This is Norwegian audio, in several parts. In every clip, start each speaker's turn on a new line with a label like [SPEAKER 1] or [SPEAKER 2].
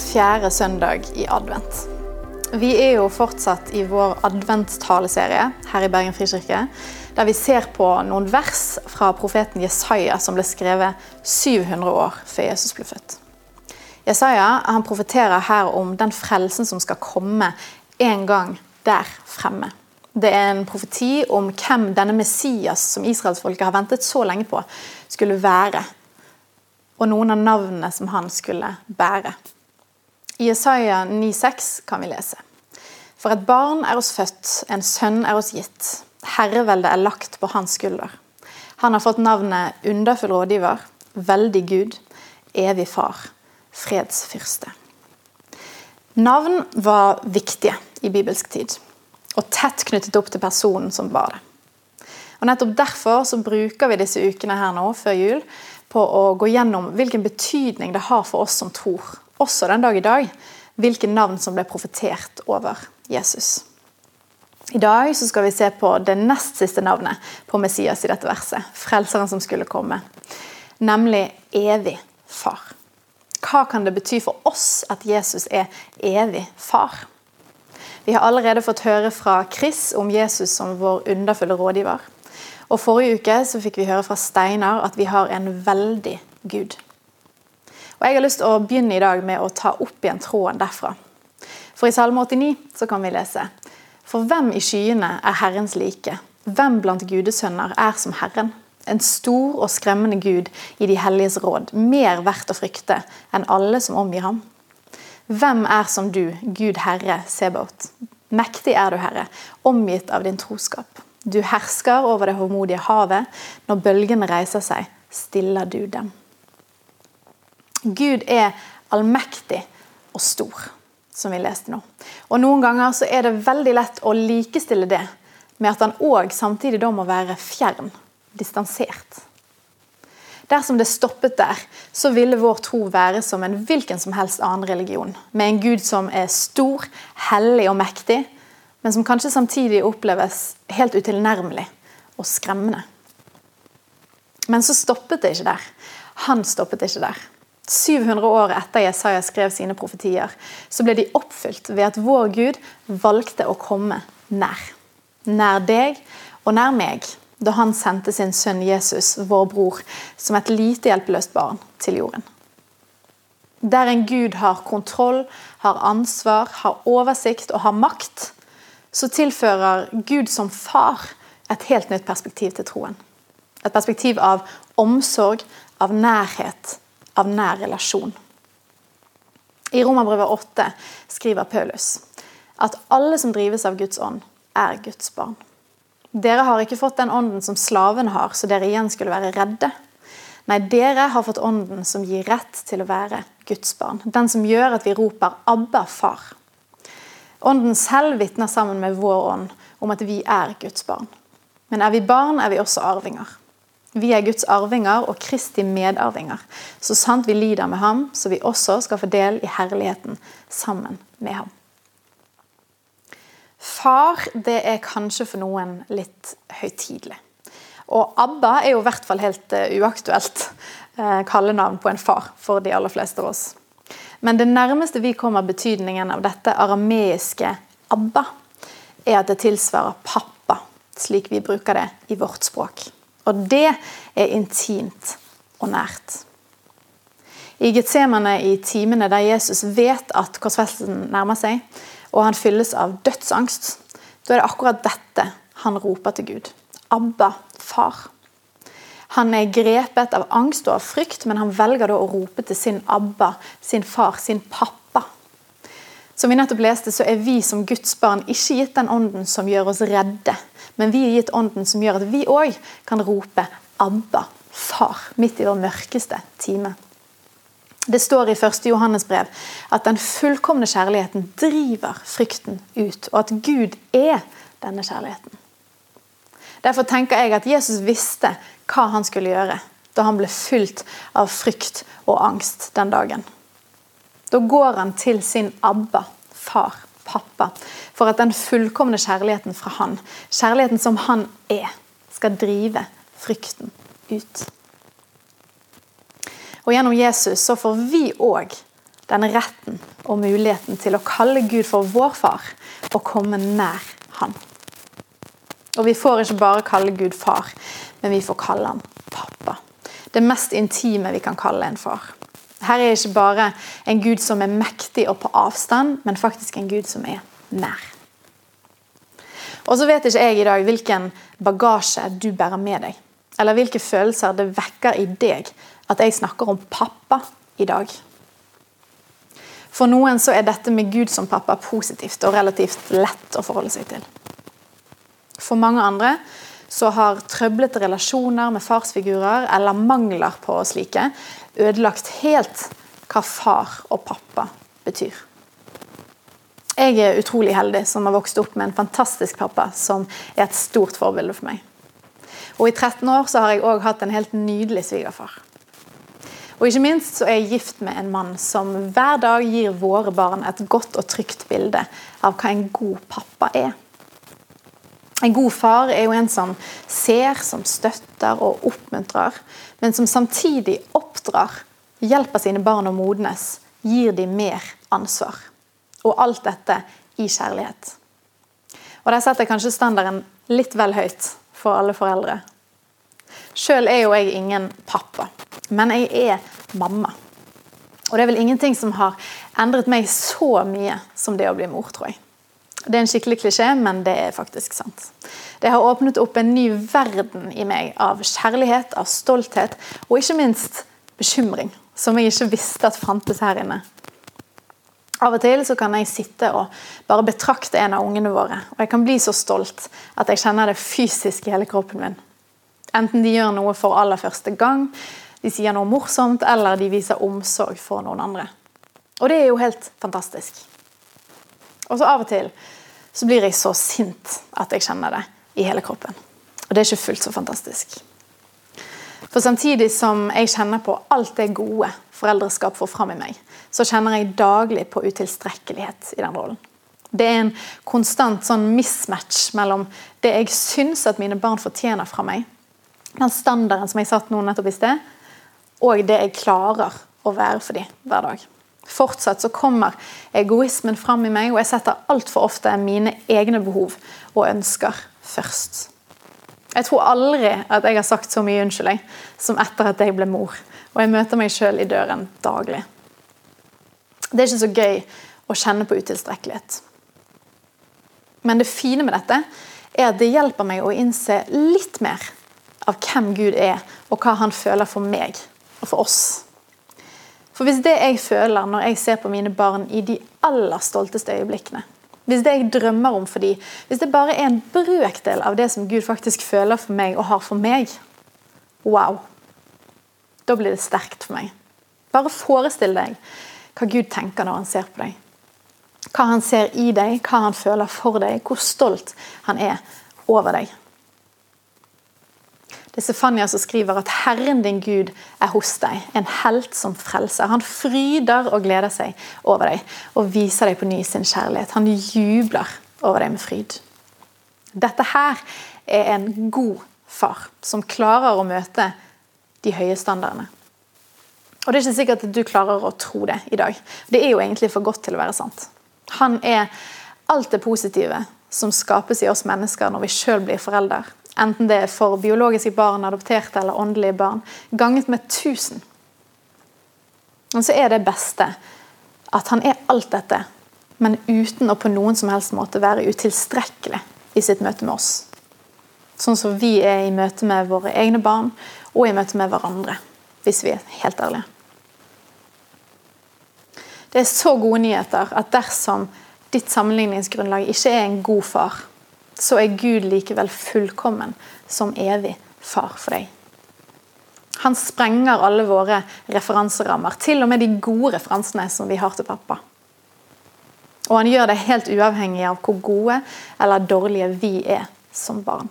[SPEAKER 1] fjerde søndag i advent. Vi er jo fortsatt i vår adventstaleserie her i Bergen frikirke, der vi ser på noen vers fra profeten Jesaja som ble skrevet 700 år før Jesus ble født. Jesaja han profeterer her om den frelsen som skal komme en gang der fremme. Det er en profeti om hvem denne Messias som israelsfolket har ventet så lenge på, skulle være. Og noen av navnene som han skulle bære. I Jesaja 9,6 kan vi lese. For et barn er oss født, en sønn er oss gitt. Herreveldet er lagt på hans skulder. Han har fått navnet underfull rådgiver, veldig Gud, evig far, fredsfyrste. Navn var viktige i bibelsk tid, og tett knyttet opp til personen som var det. Og Nettopp derfor så bruker vi disse ukene her nå før jul på å gå gjennom hvilken betydning det har for oss som tror også den dag i dag, hvilke navn som ble profetert over Jesus. I dag skal vi se på det nest siste navnet på Messias i dette verset. Frelseren som skulle komme. Nemlig evig far. Hva kan det bety for oss at Jesus er evig far? Vi har allerede fått høre fra Chris om Jesus som vår underfulle rådgiver. Og Forrige uke så fikk vi høre fra Steinar at vi har en veldig Gud. Og Jeg har lyst til å begynne i dag med å ta opp igjen tråden derfra. For i Salme 89 så kan vi lese For hvem i skyene er Herrens like? Hvem blant gudesønner er som Herren? En stor og skremmende Gud i de helliges råd, mer verdt å frykte enn alle som omgir ham. Hvem er som du, Gud Herre Sebaot? Mektig er du, Herre, omgitt av din troskap. Du hersker over det håndmodige havet. Når bølgene reiser seg, stiller du dem. Gud er allmektig og stor, som vi leste nå. Og Noen ganger så er det veldig lett å likestille det med at han òg samtidig da må være fjern, distansert. Dersom det stoppet der, så ville vår tro være som en hvilken som helst annen religion. Med en gud som er stor, hellig og mektig, men som kanskje samtidig oppleves helt utilnærmelig og skremmende. Men så stoppet det ikke der. Han stoppet ikke der. 700 år etter Jesaja skrev sine profetier, så ble de oppfylt ved at vår Gud valgte å komme nær. Nær deg og nær meg, da han sendte sin sønn Jesus, vår bror, som et lite hjelpeløst barn til jorden. Der en Gud har kontroll, har ansvar, har oversikt og har makt, så tilfører Gud som far et helt nytt perspektiv til troen. Et perspektiv av omsorg, av nærhet av nær relasjon. I Romerbrevet 8 skriver Paulus at alle som drives av Guds ånd, er Guds barn. Dere har ikke fått den ånden som slavene har, så dere igjen skulle være redde. Nei, dere har fått ånden som gir rett til å være Guds barn. Den som gjør at vi roper 'Abba, far'. Ånden selv vitner sammen med vår ånd om at vi er Guds barn. Men er vi barn, er vi også arvinger. Vi er Guds arvinger og Kristi medarvinger. Så sant vi lider med ham, så vi også skal få del i herligheten sammen med ham. Far det er kanskje for noen litt høytidelig. Og ABBA er jo i hvert fall helt uh, uaktuelt uh, kallenavn på en far for de aller fleste av oss. Men det nærmeste vi kommer betydningen av dette arameiske ABBA, er at det tilsvarer pappa, slik vi bruker det i vårt språk. Og det er intimt og nært. I Getsemane, i timene der Jesus vet at korsfestelsen nærmer seg, og han fylles av dødsangst, da er det akkurat dette han roper til Gud. Abba, far. Han er grepet av angst og av frykt, men han velger da å rope til sin Abba, sin far, sin pappa. Som vi nettopp leste, så er vi som Guds barn ikke gitt den ånden som gjør oss redde, men vi er gitt ånden som gjør at vi òg kan rope 'Abba, far', midt i vår mørkeste time. Det står i 1. Johannes brev at den fullkomne kjærligheten driver frykten ut, og at Gud er denne kjærligheten. Derfor tenker jeg at Jesus visste hva han skulle gjøre da han ble fylt av frykt og angst den dagen. Da går han til sin Abba, far, pappa, for at den fullkomne kjærligheten fra han, kjærligheten som han er, skal drive frykten ut. Og Gjennom Jesus så får vi òg denne retten og muligheten til å kalle Gud for vår far og komme nær Han. Og vi får ikke bare kalle Gud far, men vi får kalle han pappa. Det mest intime vi kan kalle en far. Her er ikke bare en Gud som er mektig og på avstand, men faktisk en Gud som er nær. Og så vet ikke jeg i dag hvilken bagasje du bærer med deg, eller hvilke følelser det vekker i deg at jeg snakker om pappa i dag. For noen så er dette med Gud som pappa positivt og relativt lett å forholde seg til. For mange andre så har trøblete relasjoner med farsfigurer eller mangler på slike ødelagt helt hva far og pappa betyr. Jeg er utrolig heldig som har vokst opp med en fantastisk pappa som er et stort forbilde for meg. Og I 13 år så har jeg òg hatt en helt nydelig svigerfar. Og ikke minst så er jeg gift med en mann som hver dag gir våre barn et godt og trygt bilde av hva en god pappa er. En god far er jo en som ser, som støtter og oppmuntrer, men som samtidig oppdrar, hjelper sine barn å modnes, gir dem mer ansvar. Og alt dette i kjærlighet. Og Der setter jeg kanskje standarden litt vel høyt for alle foreldre. Sjøl er jo jeg ingen pappa, men jeg er mamma. Og det er vel ingenting som har endret meg så mye som det å bli mor, tror jeg. Det er en skikkelig klisjé, men det er faktisk sant. Det har åpnet opp en ny verden i meg av kjærlighet, av stolthet og ikke minst bekymring, som jeg ikke visste at fantes her inne. Av og til så kan jeg sitte og bare betrakte en av ungene våre, og jeg kan bli så stolt at jeg kjenner det fysisk i hele kroppen min. Enten de gjør noe for aller første gang, de sier noe morsomt, eller de viser omsorg for noen andre. Og det er jo helt fantastisk. Og så av og til så blir jeg så sint at jeg kjenner det i hele kroppen. Og det er ikke fullt så fantastisk. For samtidig som jeg kjenner på alt det gode foreldreskap får fram i meg, så kjenner jeg daglig på utilstrekkelighet i den rollen. Det er en konstant sånn mismatch mellom det jeg syns at mine barn fortjener fra meg, den standarden som jeg satt nå nettopp i sted, og det jeg klarer å være for dem hver dag. Fortsatt så kommer egoismen fram i meg, og jeg setter altfor ofte mine egne behov og ønsker først. Jeg tror aldri at jeg har sagt så mye unnskyld som etter at jeg ble mor. Og jeg møter meg sjøl i døren daglig. Det er ikke så gøy å kjenne på utilstrekkelighet. Men det fine med dette er at det hjelper meg å innse litt mer av hvem Gud er, og hva han føler for meg og for oss. For hvis det jeg føler når jeg ser på mine barn i de aller stolteste øyeblikkene, hvis det jeg drømmer om for dem, hvis det bare er en brøkdel av det som Gud faktisk føler for meg og har for meg, wow, da blir det sterkt for meg. Bare forestill deg hva Gud tenker når han ser på deg. Hva han ser i deg, hva han føler for deg, hvor stolt han er over deg. Det er Sefania som skriver at 'Herren din Gud er hos deg, en helt som frelser'. Han fryder og gleder seg over deg og viser deg på ny sin kjærlighet. Han jubler over deg med fryd. Dette her er en god far som klarer å møte de høye standardene. Og Det er ikke sikkert at du klarer å tro det i dag. Det er jo egentlig for godt til å være sant. Han er alt det positive som skapes i oss mennesker når vi sjøl blir forelder. Enten det er for biologiske barn, adopterte eller åndelige barn. Ganget med 1000. Og så er det beste at han er alt dette, men uten å på noen som helst måte være utilstrekkelig i sitt møte med oss. Sånn som vi er i møte med våre egne barn og i møte med hverandre, hvis vi er helt ærlige. Det er så gode nyheter at dersom ditt sammenligningsgrunnlag ikke er en god far, så er Gud likevel fullkommen som evig far for deg. Han sprenger alle våre referanserammer, til og med de gode referansene som vi har til pappa. Og han gjør det helt uavhengig av hvor gode eller dårlige vi er som barn.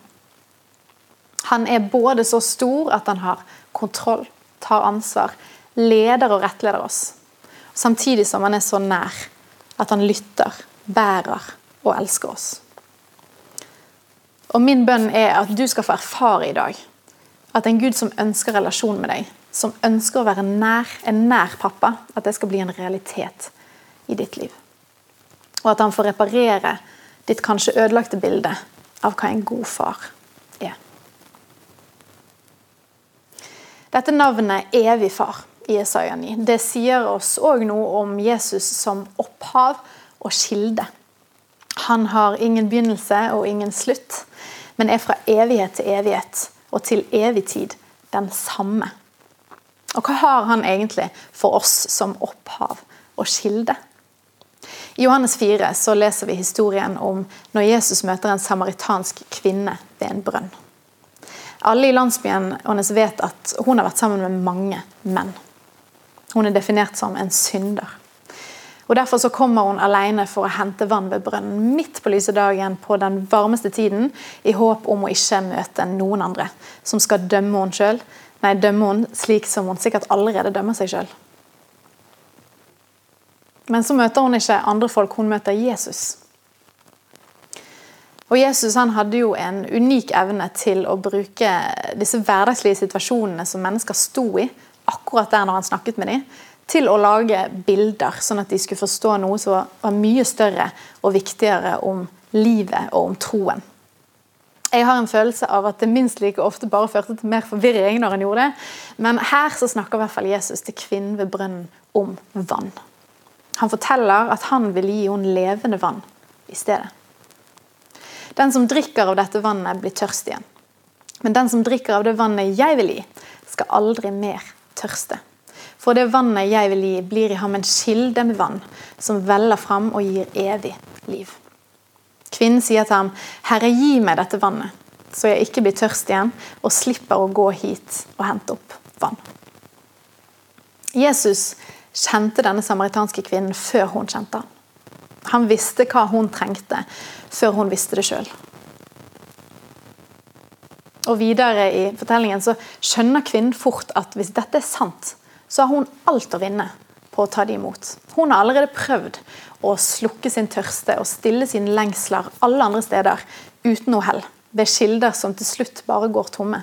[SPEAKER 1] Han er både så stor at han har kontroll, tar ansvar, leder og rettleder oss. Samtidig som han er så nær at han lytter, bærer og elsker oss. Og min bønn er at du skal få erfare i dag At en Gud som ønsker relasjon med deg, som ønsker å være nær, en nær pappa, at det skal bli en realitet i ditt liv. Og at han får reparere ditt kanskje ødelagte bilde av hva en god far er. Dette navnet evig far i Jesaja 9, det sier oss òg noe om Jesus som opphav og kilde. Han har ingen begynnelse og ingen slutt, men er fra evighet til evighet og til evig tid den samme. Og hva har han egentlig for oss som opphav og kilde? I Johannes 4 så leser vi historien om når Jesus møter en samaritansk kvinne ved en brønn. Alle i landsbyen hennes vet at hun har vært sammen med mange menn. Hun er definert som en synder. Og Derfor så kommer hun alene for å hente vann ved brønnen midt på lyse dagen på den varmeste tiden, i håp om å ikke møte noen andre som skal dømme henne sjøl. Nei, dømme henne slik som hun sikkert allerede dømmer seg sjøl. Men så møter hun ikke andre folk, hun møter Jesus. Og Jesus han hadde jo en unik evne til å bruke disse hverdagslige situasjonene som mennesker sto i, akkurat der når han snakket med dem, til å lage bilder, sånn at de skulle forstå noe som var mye større og viktigere om livet og om troen. Jeg har en følelse av at det minst like ofte bare førte til mer forvirring når han gjorde det, men her så snakker i hvert fall Jesus til kvinnen ved brønnen om vann. Han forteller at han vil gi henne levende vann i stedet. Den som drikker av dette vannet, blir tørst igjen. Men den som drikker av det vannet jeg vil gi, skal aldri mer tørste. For det vannet jeg vil gi, blir i ham en kilde med vann, som veller fram og gir evig liv. Kvinnen sier til ham, Herre, gi meg dette vannet, så jeg ikke blir tørst igjen og slipper å gå hit og hente opp vann. Jesus kjente denne samaritanske kvinnen før hun kjente ham. Han visste hva hun trengte, før hun visste det sjøl. Og videre i fortellingen så skjønner kvinnen fort at hvis dette er sant, så har hun alt å vinne på å ta det imot. Hun har allerede prøvd å slukke sin tørste og stille sine lengsler alle andre steder uten noe hell, ved kilder som til slutt bare går tomme.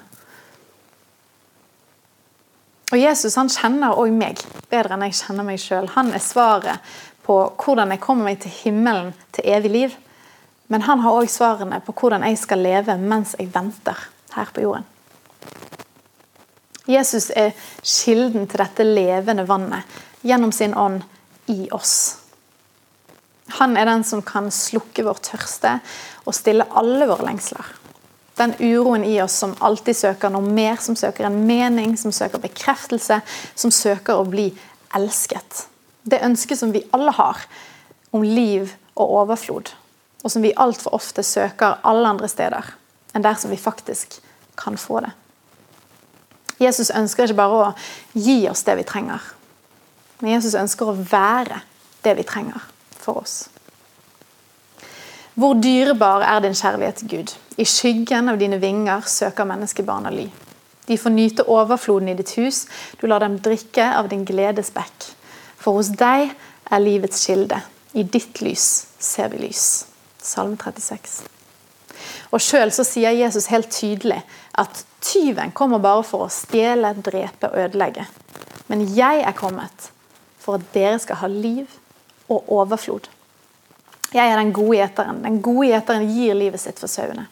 [SPEAKER 1] Og Jesus han kjenner òg meg bedre enn jeg kjenner meg sjøl. Han er svaret på hvordan jeg kommer meg til himmelen til evig liv. Men han har òg svarene på hvordan jeg skal leve mens jeg venter her på jorden. Jesus er kilden til dette levende vannet gjennom sin ånd i oss. Han er den som kan slukke vår tørste og stille alle våre lengsler. Den uroen i oss som alltid søker noe mer, som søker en mening, som søker bekreftelse, som søker å bli elsket. Det ønsket som vi alle har om liv og overflod, og som vi altfor ofte søker alle andre steder enn der som vi faktisk kan få det. Jesus ønsker ikke bare å gi oss det vi trenger, men Jesus ønsker å være det vi trenger for oss. Hvor dyrebar er din kjærlighet Gud? I skyggen av dine vinger søker menneskebarna ly. De får nyte overfloden i ditt hus, du lar dem drikke av din gledes bekk. For hos deg er livets kilde. I ditt lys ser vi lys. Salme 36. Og Sjøl sier Jesus helt tydelig at tyven kommer bare for å stjele, drepe og ødelegge. Men jeg er kommet for at dere skal ha liv og overflod. Jeg er den gode gjeteren. Den gode gjeteren gir livet sitt for sauene.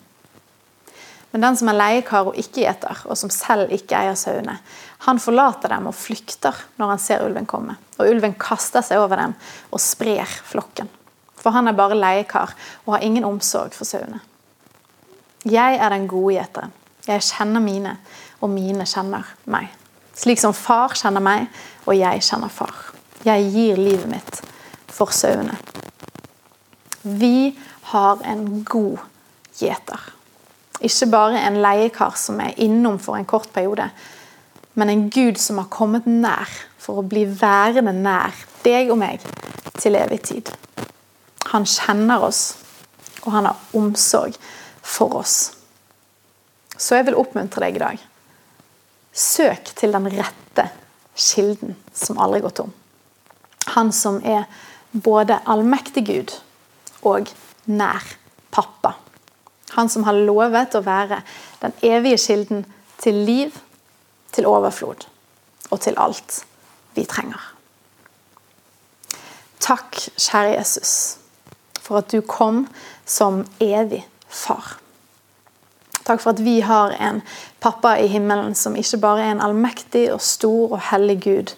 [SPEAKER 1] Men den som er leiekar og ikke gjeter, og som selv ikke eier sauene, han forlater dem og flykter når han ser ulven komme. Og ulven kaster seg over dem og sprer flokken. For han er bare leiekar og har ingen omsorg for sauene. Jeg er den gode gjeteren. Jeg kjenner mine, og mine kjenner meg. Slik som far kjenner meg, og jeg kjenner far. Jeg gir livet mitt for sauene. Vi har en god gjeter. Ikke bare en leiekar som er innom for en kort periode, men en Gud som har kommet nær for å bli værende nær deg og meg til evig tid. Han kjenner oss, og han har omsorg for oss. Så jeg vil oppmuntre deg i dag. Søk til den rette kilden som aldri går tom. Han som er både allmektig Gud og nær pappa. Han som har lovet å være den evige kilden til liv, til overflod og til alt vi trenger. Takk, kjære Jesus, for at du kom som evig far. Takk for at vi har en pappa i himmelen som ikke bare er en allmektig og stor og hellig Gud,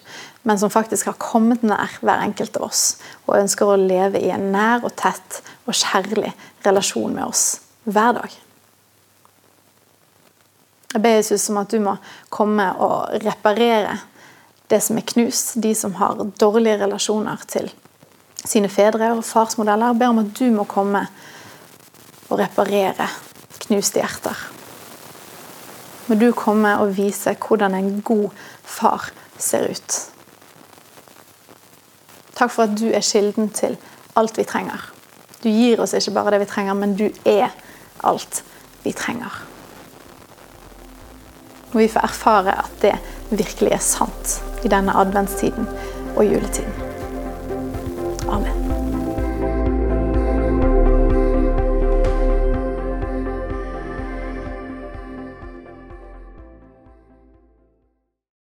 [SPEAKER 1] men som faktisk har kommet nær hver enkelt av oss og ønsker å leve i en nær og tett og kjærlig relasjon med oss hver dag. Jeg ber Jesus om at du må komme og reparere det som er knust, de som har dårlige relasjoner til sine fedre og farsmodeller. Jeg ber om at du må komme og reparere knuste hjerter. Må du komme og vise hvordan en god far ser ut. Takk for at du er kilden til alt vi trenger. Du gir oss ikke bare det vi trenger, men du er alt vi trenger. Og vi får erfare at det virkelig er sant i denne adventstiden og juletiden. Amen.